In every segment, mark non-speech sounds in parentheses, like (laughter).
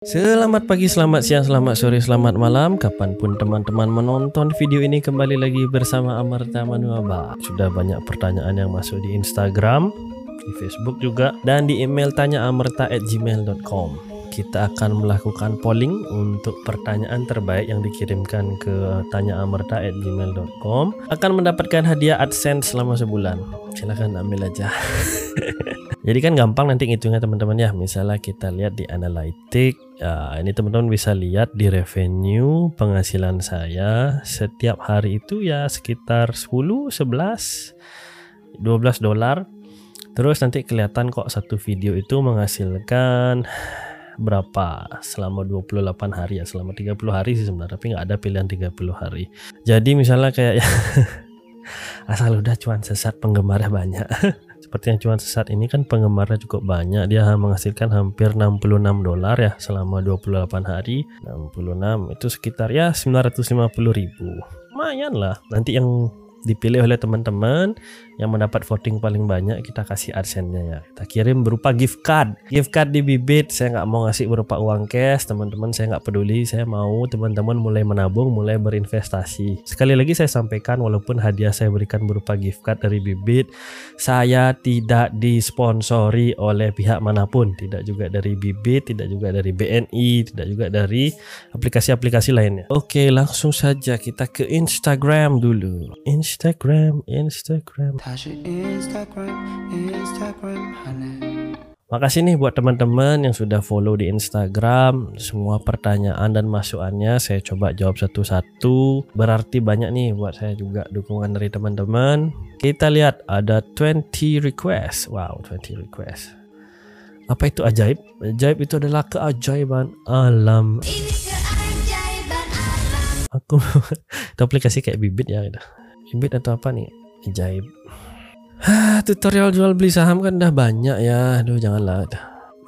Selamat pagi, selamat siang, selamat sore, selamat malam Kapan pun teman-teman menonton video ini Kembali lagi bersama Amarta Manuaba Sudah banyak pertanyaan yang masuk di Instagram Di Facebook juga Dan di email tanyaamerta@gmail.com kita akan melakukan polling untuk pertanyaan terbaik yang dikirimkan ke tanyaamerta@gmail.com akan mendapatkan hadiah AdSense selama sebulan. Silahkan ambil aja. (laughs) Jadi kan gampang nanti ngitungnya teman-teman ya. Misalnya kita lihat di analytics, ya, ini teman-teman bisa lihat di revenue penghasilan saya setiap hari itu ya sekitar 10, 11, 12 dolar. Terus nanti kelihatan kok satu video itu menghasilkan berapa selama 28 hari ya selama 30 hari sih sebenarnya tapi nggak ada pilihan 30 hari jadi misalnya kayak ya (laughs) asal udah cuan sesat penggemarnya banyak (laughs) seperti yang cuan sesat ini kan penggemarnya cukup banyak. Dia menghasilkan hampir 66 dolar ya selama 28 hari. 66 itu sekitar ya 950 ribu. Lumayan lah. Nanti yang dipilih oleh teman-teman yang mendapat voting paling banyak kita kasih adsense-nya ya. Kita kirim berupa gift card. Gift card di bibit. Saya nggak mau ngasih berupa uang cash teman-teman. Saya nggak peduli. Saya mau teman-teman mulai menabung mulai berinvestasi. Sekali lagi saya sampaikan walaupun hadiah saya berikan berupa gift card dari bibit saya tidak disponsori oleh pihak mana pun. Tidak juga dari bibit tidak juga dari BNI tidak juga dari aplikasi-aplikasi lainnya. Oke langsung saja kita ke Instagram dulu. Instagram Instagram Instagram, Instagram, Makasih nih buat teman-teman yang sudah follow di Instagram. Semua pertanyaan dan masukannya saya coba jawab satu-satu. Berarti banyak nih buat saya juga dukungan dari teman-teman. Kita lihat ada 20 request. Wow, 20 request. Apa itu ajaib? Ajaib itu adalah keajaiban alam. Ini keajaiban alam. Aku (laughs) itu aplikasi kayak bibit ya gitu. Bibit atau apa nih? Ajaib. tutorial jual beli saham kan udah banyak ya. Aduh janganlah.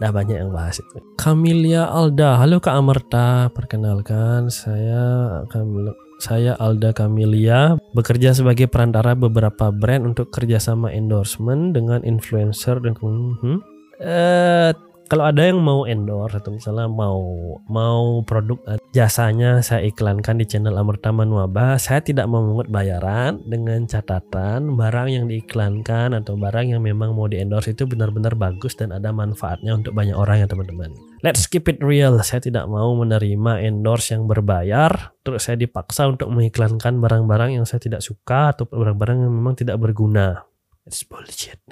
Udah banyak yang bahas itu. Kamilia Alda. Halo Kak Amerta. Perkenalkan saya Kamil saya Alda Kamilia bekerja sebagai perantara beberapa brand untuk kerjasama endorsement dengan influencer dan hmm, uh, kalau ada yang mau endorse atau misalnya mau mau produk jasanya saya iklankan di channel Amerta Manuaba, saya tidak memungut bayaran dengan catatan barang yang diiklankan atau barang yang memang mau di endorse itu benar-benar bagus dan ada manfaatnya untuk banyak orang ya teman-teman. Let's keep it real. Saya tidak mau menerima endorse yang berbayar terus saya dipaksa untuk mengiklankan barang-barang yang saya tidak suka atau barang-barang yang memang tidak berguna. It's bullshit.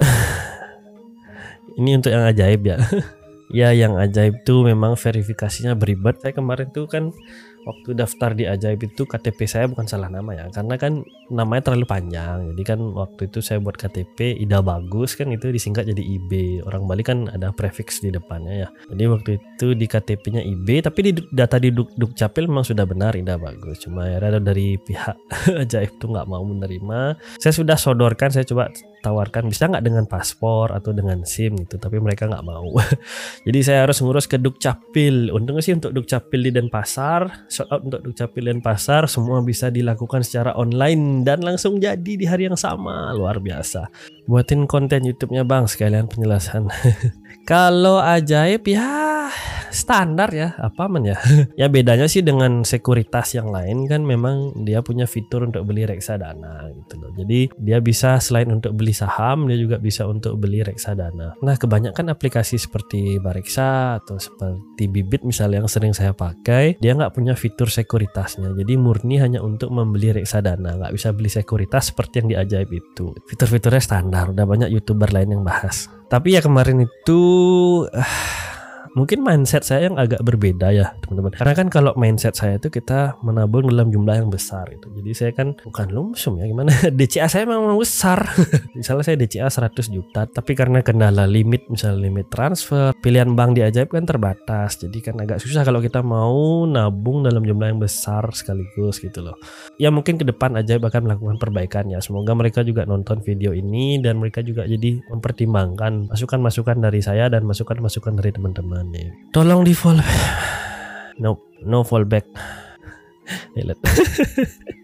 (laughs) ini untuk yang ajaib ya. (laughs) Ya yang ajaib tuh memang verifikasinya beribet. Saya kemarin tuh kan waktu daftar di ajaib itu KTP saya bukan salah nama ya. Karena kan namanya terlalu panjang. Jadi kan waktu itu saya buat KTP Ida bagus kan itu disingkat jadi IB orang Bali kan ada prefix di depannya ya. Jadi waktu itu di KTP-nya IB tapi di data di Duk, Dukcapil memang sudah benar Ida bagus. Cuma ya dari pihak (laughs) ajaib tuh nggak mau menerima. Saya sudah sodorkan saya coba tawarkan bisa nggak dengan paspor atau dengan SIM gitu tapi mereka nggak mau. (laughs) Jadi saya harus ngurus ke Dukcapil. Untungnya sih untuk Dukcapil di Denpasar shout out untuk Dukcapil Denpasar semua bisa dilakukan secara online dan langsung jadi di hari yang sama. Luar biasa. Buatin konten YouTube-nya bang sekalian penjelasan (laughs) kalau ajaib ya standar ya apa men ya? (laughs) Ya bedanya sih dengan sekuritas yang lain kan memang dia punya fitur untuk beli reksadana gitu loh. Jadi dia bisa selain untuk beli saham dia juga bisa untuk beli reksadana. Nah kebanyakan aplikasi seperti Bareksa atau seperti Bibit misalnya yang sering saya pakai dia nggak punya fitur sekuritasnya. Jadi murni hanya untuk membeli reksadana nggak bisa beli sekuritas seperti yang di ajaib itu. Fitur-fiturnya standar udah banyak youtuber lain yang bahas tapi ya kemarin itu uh, mungkin mindset saya yang agak berbeda ya teman-teman. Karena kan kalau mindset saya itu kita menabung dalam jumlah yang besar itu. Jadi saya kan bukan lumsum ya gimana? (laughs) DCA saya memang besar. (laughs) Misalnya saya DCA 100 juta tapi karena kendala limit misalnya limit transfer pilihan bank di ajaib kan terbatas. Jadi kan agak susah kalau kita mau nabung dalam jumlah yang besar sekaligus gitu loh. Ya mungkin ke depan ajaib akan melakukan perbaikan ya. Semoga mereka juga nonton video ini dan mereka juga jadi mempertimbangkan masukan-masukan dari saya dan masukan-masukan dari teman-teman Tolong di follow. (sighs) No, no fallback. (laughs) (laughs)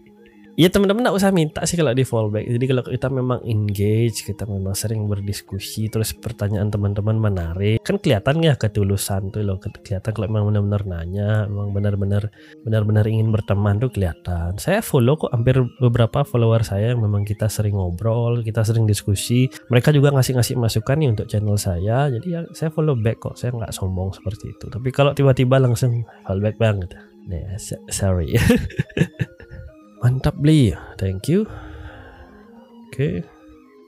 Ya teman-teman nggak usah minta sih kalau di fallback. Jadi kalau kita memang engage, kita memang sering berdiskusi, terus pertanyaan teman-teman menarik, kan kelihatan ya ketulusan tuh loh. Kelihatan kalau memang benar-benar nanya, memang benar-benar benar-benar ingin berteman tuh kelihatan. Saya follow kok hampir beberapa follower saya yang memang kita sering ngobrol, kita sering diskusi. Mereka juga ngasih-ngasih masukan nih untuk channel saya. Jadi ya saya follow back kok. Saya nggak sombong seperti itu. Tapi kalau tiba-tiba langsung fallback banget. Nah, sorry. (laughs) Mantap beli, thank you. Oke,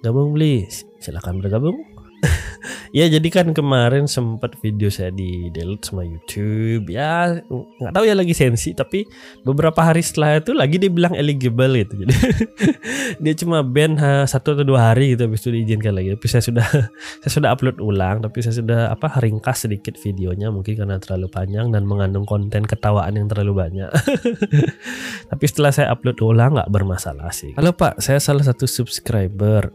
gabung beli, silakan bergabung. (laughs) ya jadi kan kemarin sempat video saya di delete sama YouTube. Ya nggak tahu ya lagi sensi tapi beberapa hari setelah itu lagi dia bilang eligible gitu. (laughs) Jadi dia cuma ban satu atau dua hari gitu habis itu diizinkan lagi. Tapi saya sudah (laughs) saya sudah upload ulang tapi saya sudah apa ringkas sedikit videonya mungkin karena terlalu panjang dan mengandung konten ketawaan yang terlalu banyak. Tapi setelah saya upload ulang nggak bermasalah sih. Halo pak. Saya salah satu subscriber.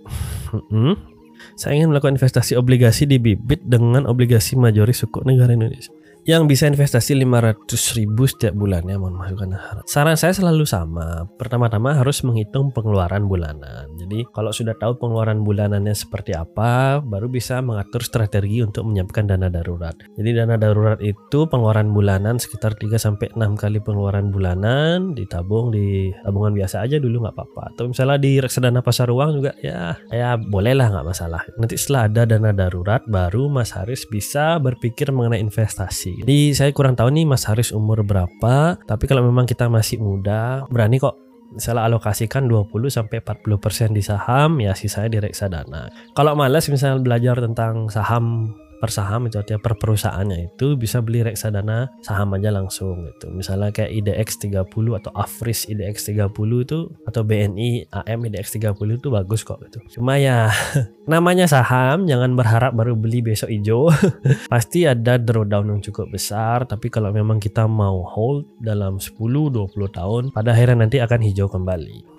Hmm? Saya ingin melakukan investasi obligasi di bibit dengan obligasi majori suku negara Indonesia yang bisa investasi 500 ribu setiap bulannya mohon masukan saran saya selalu sama. Pertama-tama harus menghitung pengeluaran bulanan. Jadi kalau sudah tahu pengeluaran bulanannya seperti apa baru bisa mengatur strategi untuk menyiapkan dana darurat. Jadi dana darurat itu pengeluaran bulanan sekitar 3 sampai 6 kali pengeluaran bulanan. Ditabung di tabungan biasa aja dulu nggak apa-apa. Atau misalnya di reksadana pasar uang juga ya ya bolehlah nggak masalah. Nanti setelah ada dana darurat baru Mas Haris bisa berpikir mengenai investasi jadi saya kurang tahu nih Mas Haris umur berapa, tapi kalau memang kita masih muda, berani kok misalnya alokasikan 20 sampai 40% di saham ya sisanya di reksadana. Kalau males misalnya belajar tentang saham per saham itu artinya per perusahaannya itu bisa beli reksadana saham aja langsung gitu. Misalnya kayak IDX 30 atau Afris IDX 30 itu atau BNI AM IDX 30 itu bagus kok gitu. Cuma ya (laughs) namanya saham jangan berharap baru beli besok hijau. (laughs) Pasti ada drawdown yang cukup besar tapi kalau memang kita mau hold dalam 10 20 tahun pada akhirnya nanti akan hijau kembali.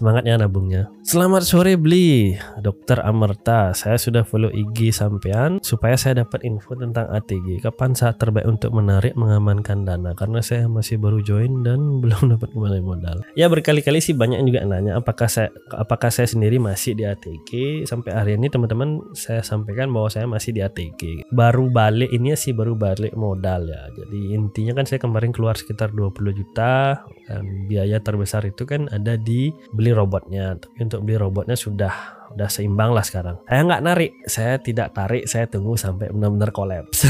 Semangatnya nabungnya. Selamat sore beli, Dokter Amerta. Saya sudah follow IG sampean supaya saya dapat info tentang ATG. Kapan saat terbaik untuk menarik mengamankan dana? Karena saya masih baru join dan (laughs) belum dapat kembali modal. Ya berkali-kali sih banyak juga nanya apakah saya apakah saya sendiri masih di ATG. Sampai hari ini teman-teman saya sampaikan bahwa saya masih di ATG. Baru balik ini sih baru balik modal ya. Jadi intinya kan saya kemarin keluar sekitar 20 juta dan biaya terbesar itu kan ada di beli beli robotnya. Tapi untuk beli robotnya sudah udah seimbang lah sekarang. Saya nggak narik. Saya tidak tarik saya tunggu sampai benar-benar kolaps.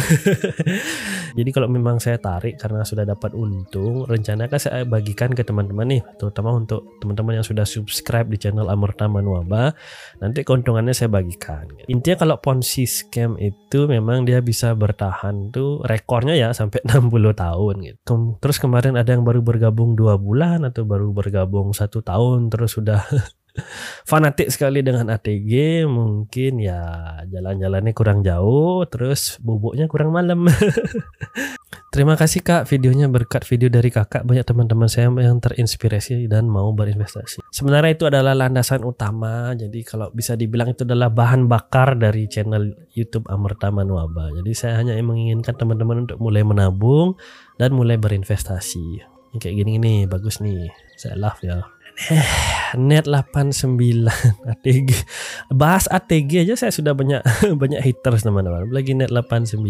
(laughs) Jadi kalau memang saya tarik karena sudah dapat untung rencana kan saya bagikan ke teman-teman nih terutama untuk teman-teman yang sudah subscribe di channel Amurta Manuaba. Nanti keuntungannya saya bagikan. Intinya kalau ponzi scam itu memang dia bisa bertahan tuh rekornya ya sampai (laughs) 60 tahun gitu. Terus kemarin ada yang baru bergabung dua bulan atau baru bergabung satu tahun terus sudah (laughs) (laughs) fanatik sekali dengan ATG mungkin ya jalan-jalannya kurang jauh terus bubuknya kurang malam. (laughs) Terima kasih kak videonya berkat video dari kakak. Banyak teman-teman saya yang terinspirasi dan mau berinvestasi. Sebenarnya itu adalah landasan utama. Jadi kalau bisa dibilang itu adalah bahan bakar dari channel YouTube Amerta Manuaba jadi saya hanya menginginkan teman-teman untuk mulai menabung dan mulai berinvestasi. Kayak gini nih bagus nih. Saya love ya Eh, net 89 (laughs) ATG. Bahas ATG aja saya sudah banyak (laughs) banyak haters teman-teman. Lagi net 89.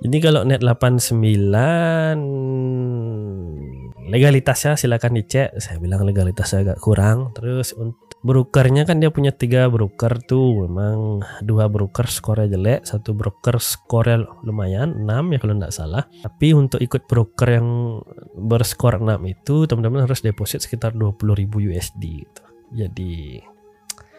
Jadi (laughs) kalau net 89 legalitasnya silakan dicek. Saya bilang legalitasnya agak kurang. Terus untuk brokernya kan dia punya tiga broker tuh memang dua broker skornya jelek satu broker skornya lumayan 6 ya kalau nggak salah. Tapi untuk ikut broker yang berskor 6 itu teman-teman harus deposit sekitar 20.000 USD gitu. jadi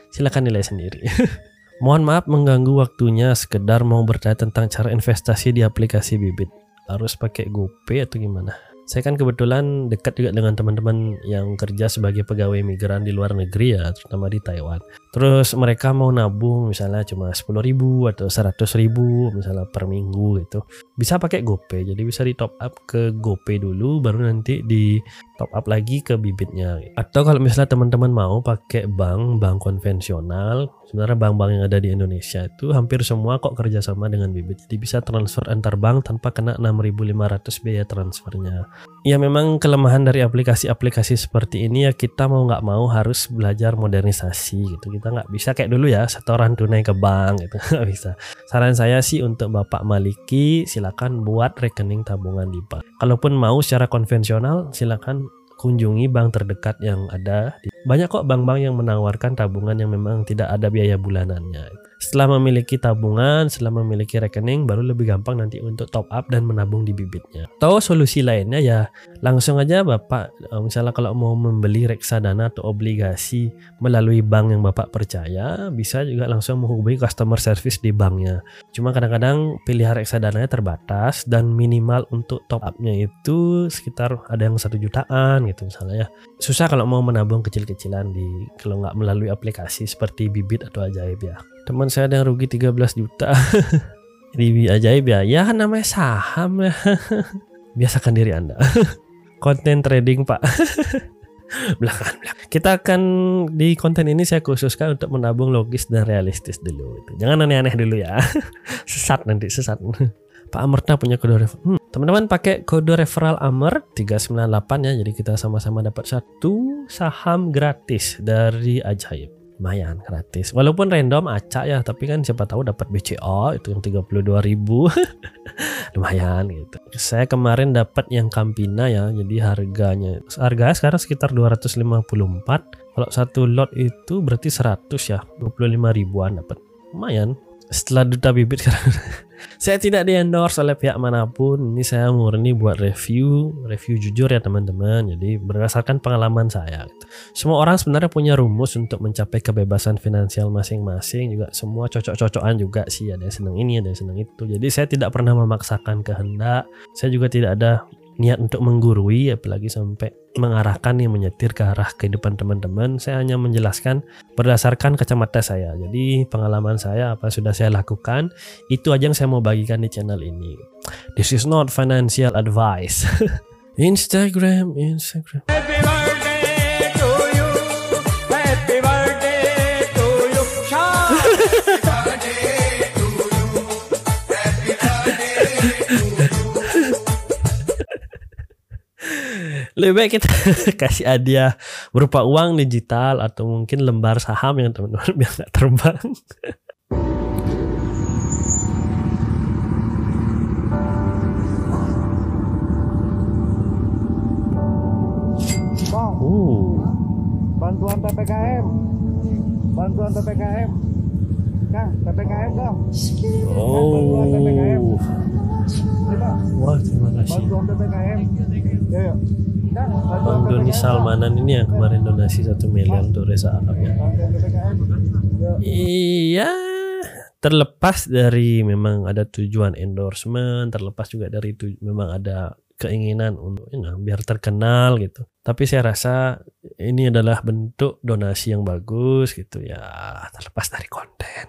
silakan nilai sendiri. (laughs) Mohon maaf mengganggu waktunya sekedar mau bertanya tentang cara investasi di aplikasi bibit. Harus pakai GoPay atau gimana saya kan kebetulan dekat juga dengan teman-teman yang kerja sebagai pegawai migran di luar negeri ya, terutama di Taiwan. Terus mereka mau nabung misalnya cuma 10 ribu atau 100 ribu misalnya per minggu gitu. Bisa pakai GoPay, jadi bisa di top up ke GoPay dulu, baru nanti di top up lagi ke bibitnya. Atau kalau misalnya teman-teman mau pakai bank, bank konvensional, sebenarnya bank-bank yang ada di Indonesia itu hampir semua kok kerjasama dengan bibit. Jadi bisa transfer antar bank tanpa kena 6.500 biaya transfernya. ya memang kelemahan dari aplikasi-aplikasi seperti ini ya kita mau nggak mau harus belajar modernisasi gitu kita nggak bisa kayak dulu ya setoran tunai ke bank gitu (laughs) nggak bisa saran saya sih untuk bapak Maliki silakan buat rekening tabungan di bank kalaupun mau secara konvensional silakan kunjungi bank terdekat yang ada banyak kok bank-bank yang menawarkan tabungan yang memang tidak ada biaya bulanannya setelah memiliki tabungan, setelah memiliki rekening, baru lebih gampang nanti untuk top up dan menabung di bibitnya. Atau solusi lainnya ya langsung aja Bapak, eh, misalnya kalau mau membeli reksadana atau obligasi melalui bank yang Bapak percaya, bisa juga langsung menghubungi customer service di banknya. Cuma kadang-kadang pilihan reksadananya terbatas dan minimal untuk top upnya itu sekitar ada yang satu jutaan gitu misalnya ya. Susah kalau mau menabung kecil-kecilan di kalau nggak melalui aplikasi seperti Bibit atau Ajaib ya teman saya ada yang rugi 13 juta. (laughs) Ribi ajaib ya. Ya kan namanya saham ya. (laughs) Biasakan diri anda. (laughs) Konten trading pak. Belakangan belakang. kita akan di konten ini saya khususkan untuk menabung logis dan realistis dulu. Jangan aneh-aneh dulu ya. Sesat nanti sesat. Pak Amerta punya kode referral hmm, teman-teman pakai kode referral Amer 398 ya. Jadi kita sama-sama dapat satu saham gratis dari Ajaib lumayan gratis. Walaupun random acak ya tapi kan siapa tahu dapat BCA itu yang 32 ribu. (laughs) Lumayan gitu. Saya kemarin dapat yang Campina ya jadi harganya harga sekarang sekitar 254 kalau satu lot itu berarti 100 ya 25 ribuan dapat. Lumayan. Setelah duta bibit sekarang (laughs) saya tidak di endorse oleh pihak mana pun. Ini saya murni buat review review jujur ya teman-teman. Jadi berdasarkan pengalaman saya gitu. semua orang sebenarnya punya rumus untuk mencapai kebebasan finansial masing-masing. Juga semua cocok-cocokan juga sih. Ada yang senang ini ada yang senang itu. Jadi saya tidak pernah memaksakan kehendak. Saya juga tidak ada niat untuk menggurui apalagi sampai mengarahkan nih menyetir ke arah kehidupan teman-teman saya hanya menjelaskan berdasarkan kacamata saya. Jadi pengalaman saya apa sudah saya lakukan itu aja yang saya mau bagikan di channel ini. This is not financial advice. (laughs) Instagram Instagram lebih baik kita (laughs) kasih hadiah berupa uang digital atau mungkin lembar saham yang teman-teman (laughs) biar nggak terbang Bang, uh. bantuan PPKM, bantuan PPKM, Kang, PPKM dong. Oh. Bantuan PPKM. Wah, terima kasih. Bantuan PPKM. Ya, ya. Bang Doni Salmanan ini yang kemarin donasi satu miliar untuk Reza Arab ya. Iya, terlepas dari memang ada tujuan endorsement, terlepas juga dari tu, memang ada keinginan untuk you know, biar terkenal gitu. Tapi saya rasa ini adalah bentuk donasi yang bagus gitu ya, terlepas dari konten.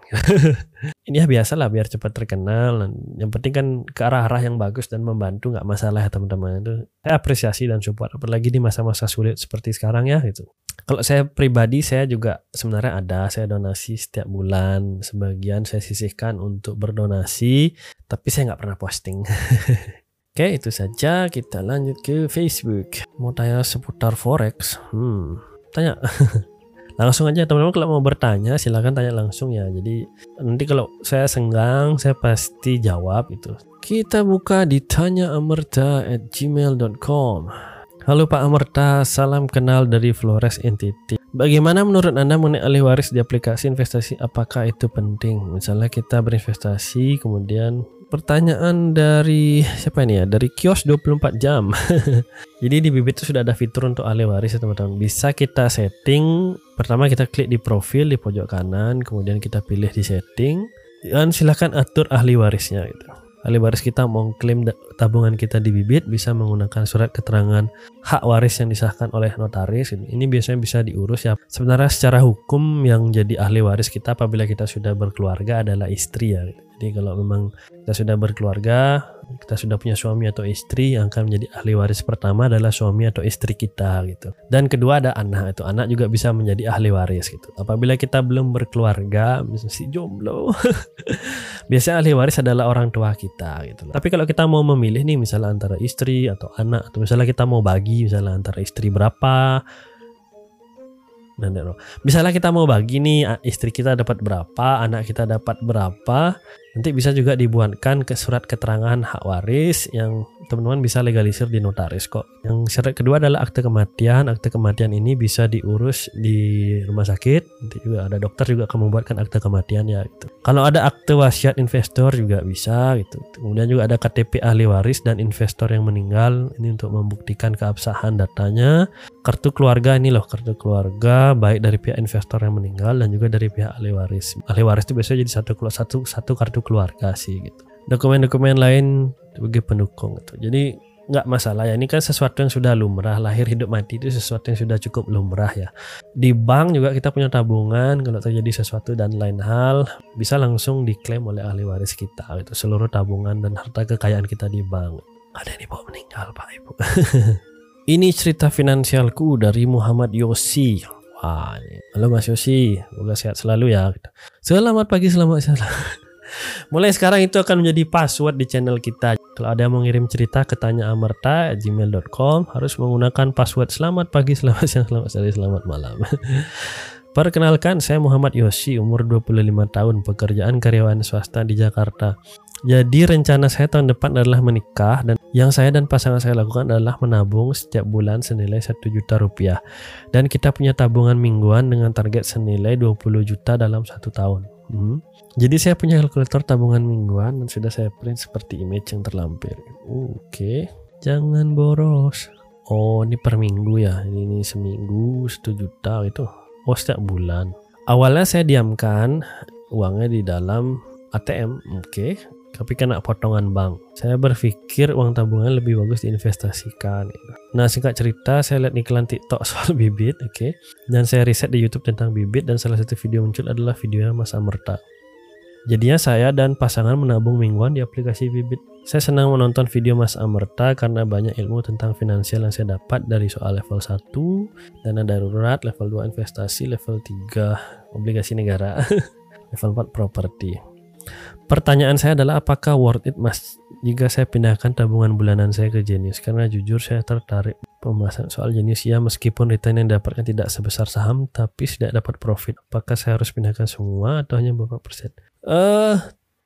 (laughs) ini ya biasa lah biar cepat terkenal. Yang penting kan ke arah-arah yang bagus dan membantu nggak masalah ya teman-teman itu. Saya apresiasi dan support apalagi di masa-masa sulit seperti sekarang ya gitu. Kalau saya pribadi saya juga sebenarnya ada saya donasi setiap bulan sebagian saya sisihkan untuk berdonasi tapi saya nggak pernah posting. (laughs) Oke, itu saja. Kita lanjut ke Facebook. Mau tanya seputar forex? Hmm, tanya. (laughs) langsung aja teman-teman kalau mau bertanya silahkan tanya langsung ya. Jadi nanti kalau saya senggang saya pasti jawab itu. Kita buka di tanya amerta at gmail.com. Halo Pak Amerta, salam kenal dari Flores Entity. Bagaimana menurut Anda mengenai alih waris di aplikasi investasi? Apakah itu penting? Misalnya kita berinvestasi kemudian pertanyaan dari siapa ini ya? Dari kios 24 jam. (laughs) Jadi di Bibit itu sudah ada fitur untuk ahli waris ya teman-teman. Bisa kita setting. Pertama kita klik di profil di pojok kanan, kemudian kita pilih di setting dan silahkan atur ahli warisnya gitu. Ahli waris kita mau klaim tabungan kita di Bibit bisa menggunakan surat keterangan hak waris yang disahkan oleh notaris. Ini biasanya bisa diurus ya. Sebenarnya secara hukum yang jadi ahli waris kita apabila kita sudah berkeluarga adalah istri ya. Jadi kalau memang kita sudah berkeluarga, kita sudah punya suami atau istri yang akan menjadi ahli waris pertama adalah suami atau istri kita gitu. Dan kedua ada anak itu anak juga bisa menjadi ahli waris gitu. Apabila kita belum berkeluarga, masih jomblo, (laughs) biasanya ahli waris adalah orang tua kita gitu. Tapi kalau kita mau memilih nih misalnya antara istri atau anak atau misalnya kita mau bagi misalnya antara istri berapa Misalnya kita mau bagi nih istri kita dapat berapa, anak kita dapat berapa, Nanti bisa juga dibuatkan ke surat keterangan hak waris yang teman-teman bisa legalisir di notaris kok. Yang syarat kedua adalah akte kematian. Akte kematian ini bisa diurus di rumah sakit. Nanti juga ada dokter juga akan membuatkan akte kematian ya gitu. Kalau ada akte wasiat investor juga bisa gitu. Kemudian juga ada KTP ahli waris dan investor yang meninggal. Ini untuk membuktikan keabsahan datanya. Kartu keluarga ini loh, kartu keluarga baik dari pihak investor yang meninggal dan juga dari pihak ahli waris. Ahli waris itu biasanya jadi satu satu satu kartu keluarga sih gitu. Dokumen-dokumen lain sebagai pendukung gitu. Jadi nggak masalah ya. Ini kan sesuatu yang sudah lumrah. Lahir hidup mati itu sesuatu yang sudah cukup lumrah ya. Di bank juga kita punya tabungan kalau terjadi sesuatu dan lain hal bisa langsung diklaim oleh ahli waris kita gitu. Seluruh tabungan dan harta kekayaan kita di bank. Ada yang dibawa meninggal pak ibu. (laughs) Ini cerita finansialku dari Muhammad Yosi. Wah, halo Mas Yosi, semoga sehat selalu ya. Selamat pagi, selamat siang. (laughs) Mulai sekarang itu akan menjadi password di channel kita. Kalau ada yang mau ngirim cerita ke gmail.com harus menggunakan password selamat pagi, selamat siang, selamat sore, selamat malam. (laughs) Perkenalkan, saya Muhammad Yosi, umur 25 tahun, pekerjaan karyawan swasta di Jakarta. Jadi rencana saya tahun depan adalah menikah dan yang saya dan pasangan saya lakukan adalah menabung setiap bulan senilai 1 juta rupiah. Dan kita punya tabungan mingguan dengan target senilai 20 juta dalam satu tahun. Hmm. Jadi saya punya kalkulator tabungan mingguan dan sudah saya print seperti image yang terlampir. Oke, okay. jangan boros. Oh ini per minggu ya, ini, ini seminggu satu juta itu. Oh setiap bulan. Awalnya saya diamkan uangnya di dalam ATM, oke. Okay. Tapi kena potongan bank. Saya berpikir uang tabungan lebih bagus diinvestasikan. Nah singkat cerita, saya lihat iklan TikTok (laughs) soal bibit, oke. Okay. Dan saya riset di YouTube tentang bibit dan salah satu video muncul adalah videonya Mas Amerta. Jadinya saya dan pasangan menabung mingguan di aplikasi bibit. Saya senang menonton video Mas Amerta karena banyak ilmu tentang finansial yang saya dapat dari soal level 1, dana darurat, level 2 investasi, level 3 obligasi negara, (laughs) level 4 properti. Pertanyaan saya adalah apakah worth it mas jika saya pindahkan tabungan bulanan saya ke Genius? Karena jujur saya tertarik pembahasan soal Genius. Ya meskipun return yang dapatkan tidak sebesar saham tapi tidak dapat profit. Apakah saya harus pindahkan semua atau hanya beberapa persen? Eh uh,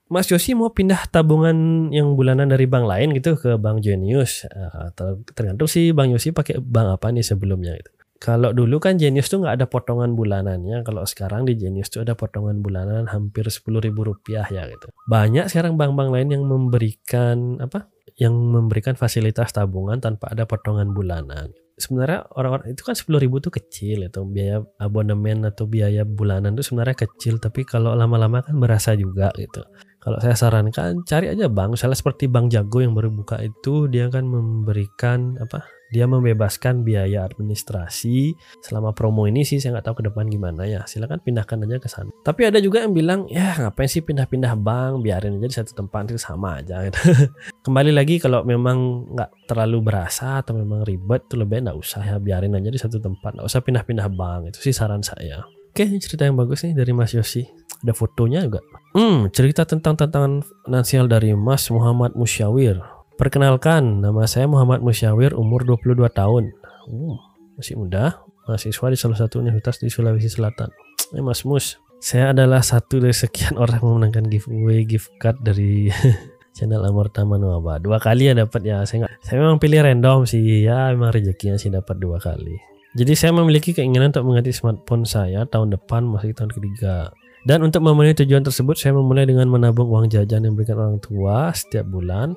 Mas Yosi mau pindah tabungan yang bulanan dari bank lain gitu ke bank Genius. Uh, tergantung sih Bang Yosi pakai bank apa nih sebelumnya gitu kalau dulu kan Genius tuh nggak ada potongan bulanannya. Kalau sekarang di Genius tuh ada potongan bulanan hampir sepuluh ribu rupiah ya gitu. Banyak sekarang bank-bank lain yang memberikan apa? Yang memberikan fasilitas tabungan tanpa ada potongan bulanan. Sebenarnya orang-orang itu kan sepuluh ribu tuh kecil itu biaya abonemen atau biaya bulanan tuh sebenarnya kecil tapi kalau lama-lama kan merasa juga gitu. Kalau saya sarankan cari aja bank, misalnya seperti Bank Jago yang baru buka itu dia akan memberikan apa dia membebaskan biaya administrasi selama promo ini sih saya nggak tahu ke depan gimana ya. Silakan pindahkan aja ke sana. Tapi ada juga yang bilang ya ngapain sih pindah-pindah bank? Biarin aja di satu tempat itu sama aja. (laughs) Kembali lagi kalau memang nggak terlalu berasa atau memang ribet tuh lebih nggak usah ya. Biarin aja di satu tempat nggak usah pindah-pindah bank. Itu sih saran saya. Oke, ini cerita yang bagus nih dari Mas Yosi. Ada fotonya juga. Hmm, cerita tentang tantangan finansial dari Mas Muhammad Musyawir. Perkenalkan, nama saya Muhammad Musyawir, umur 22 tahun. Uh, masih muda, mahasiswa di salah satu universitas di Sulawesi Selatan. Eh Mas Mus, saya adalah satu dari sekian orang yang memenangkan giveaway gift card dari (laughs) channel Amor Taman Waba. Dua kali ya dapat ya. Saya nggak, saya memang pilih random sih. Ya memang rezekinya sih dapat dua kali. Jadi saya memiliki keinginan untuk mengganti smartphone saya tahun depan masih tahun ketiga. Dan untuk memenuhi tujuan tersebut, saya memulai dengan menabung uang jajan yang diberikan orang tua setiap bulan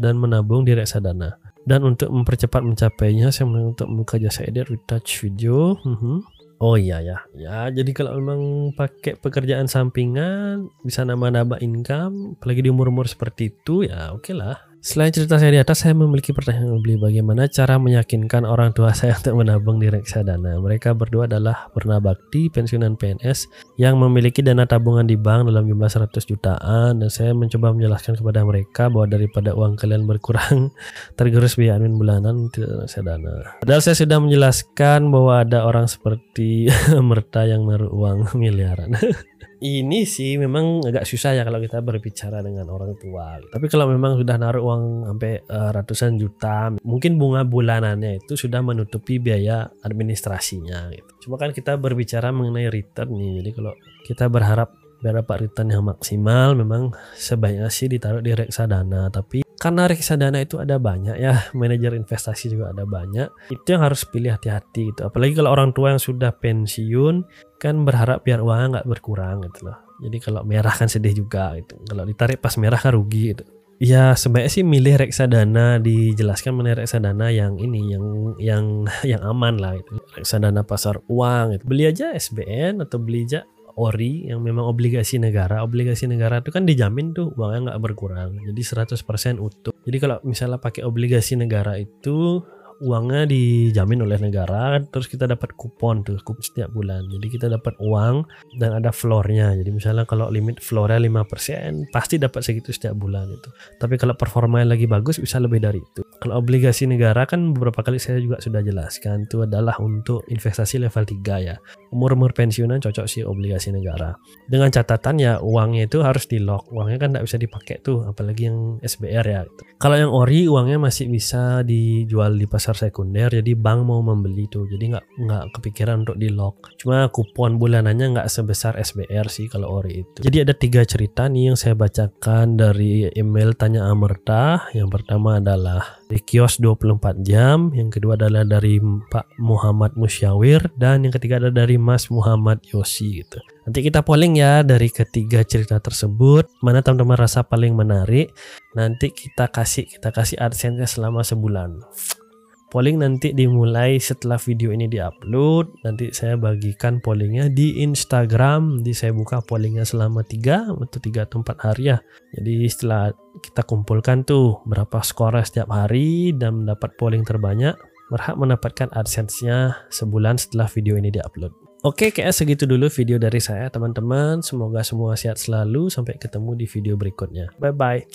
dan menabung di reksadana. Dan untuk mempercepat mencapainya, saya mulai untuk membuka jasa edit retouch video. Uh Oh iya ya, ya jadi kalau memang pakai pekerjaan sampingan bisa nambah-nambah income, apalagi di umur-umur seperti itu ya oke okay lah. Selain cerita saya di atas, saya memiliki pertanyaan membeli bagaimana cara meyakinkan orang tua saya (laughs) untuk menabung di reksadana. Mereka berdua adalah pernah bakti pensiunan PNS yang memiliki dana tabungan di bank dalam jumlah 100 jutaan dan saya mencoba menjelaskan kepada mereka bahwa daripada uang kalian berkurang (laughs) tergerus biaya admin bulanan tidak reksadana. Padahal saya sudah menjelaskan bahwa ada orang seperti (laughs) Merta yang naruh uang miliaran. Ini sih memang agak susah ya kalau kita berbicara dengan orang tua. Tapi kalau memang sudah naruh uang sampai uh, ratusan juta, mungkin bunga bulanannya itu sudah menutupi biaya administrasinya. Gitu. Cuma kan kita berbicara mengenai return nih. Jadi kalau kita berharap berapa return yang maksimal, memang sebaiknya sih ditaruh di reksadana. Tapi karena reksadana itu ada banyak ya, manajer investasi juga ada banyak. Itu yang harus pilih hati-hati gitu. Apalagi kalau orang tua yang sudah pensiun kan berharap biar uangnya nggak berkurang gitu loh. Jadi kalau merah kan sedih juga gitu. Kalau ditarik pas merah kan rugi gitu. Ya sebaiknya sih milih reksadana dijelaskan mengenai reksadana yang ini yang yang yang aman lah itu. Reksadana pasar uang itu. Beli aja SBN atau beli aja ORI yang memang obligasi negara. Obligasi negara itu kan dijamin tuh uangnya nggak berkurang. Jadi 100% utuh. Jadi kalau misalnya pakai obligasi negara itu uangnya dijamin oleh negara terus kita dapat kupon tuh kupon setiap bulan. Jadi kita dapat uang dan ada floornya. Jadi misalnya kalau limit floornya 5% pasti dapat segitu setiap bulan itu. Tapi kalau performanya lagi bagus bisa lebih dari itu kalau obligasi negara kan beberapa kali saya juga sudah jelaskan itu adalah untuk investasi level 3 ya. Umur-umur pensiunan cocok sih obligasi negara. Dengan catatan ya uangnya itu harus di lock. Uangnya kan tidak bisa dipakai tuh apalagi yang SBR ya. Kalau yang ori uangnya masih bisa dijual di pasar sekunder jadi bank mau membeli tuh. Jadi nggak nggak kepikiran untuk di lock. Cuma kupon bulanannya nggak sebesar SBR sih kalau ori itu. Jadi ada tiga cerita nih yang saya bacakan dari email tanya Amerta. Yang pertama adalah di kios 24 jam yang kedua adalah dari Pak Muhammad Musyawir dan yang ketiga adalah dari Mas Muhammad Yosi gitu Nanti kita polling ya dari ketiga cerita tersebut mana teman-teman rasa paling menarik. Nanti kita kasih kita kasih adsense selama sebulan. Polling nanti dimulai setelah video ini diupload. Nanti saya bagikan pollingnya di Instagram. Nanti saya buka pollingnya selama 3 atau 3 atau 4 hari ya. Jadi setelah kita kumpulkan tuh berapa skor setiap hari dan mendapat polling terbanyak, berhak mendapatkan AdSense-nya sebulan setelah video ini diupload. Oke, kayak segitu dulu video dari saya teman-teman. Semoga semua sehat selalu. Sampai ketemu di video berikutnya. Bye-bye.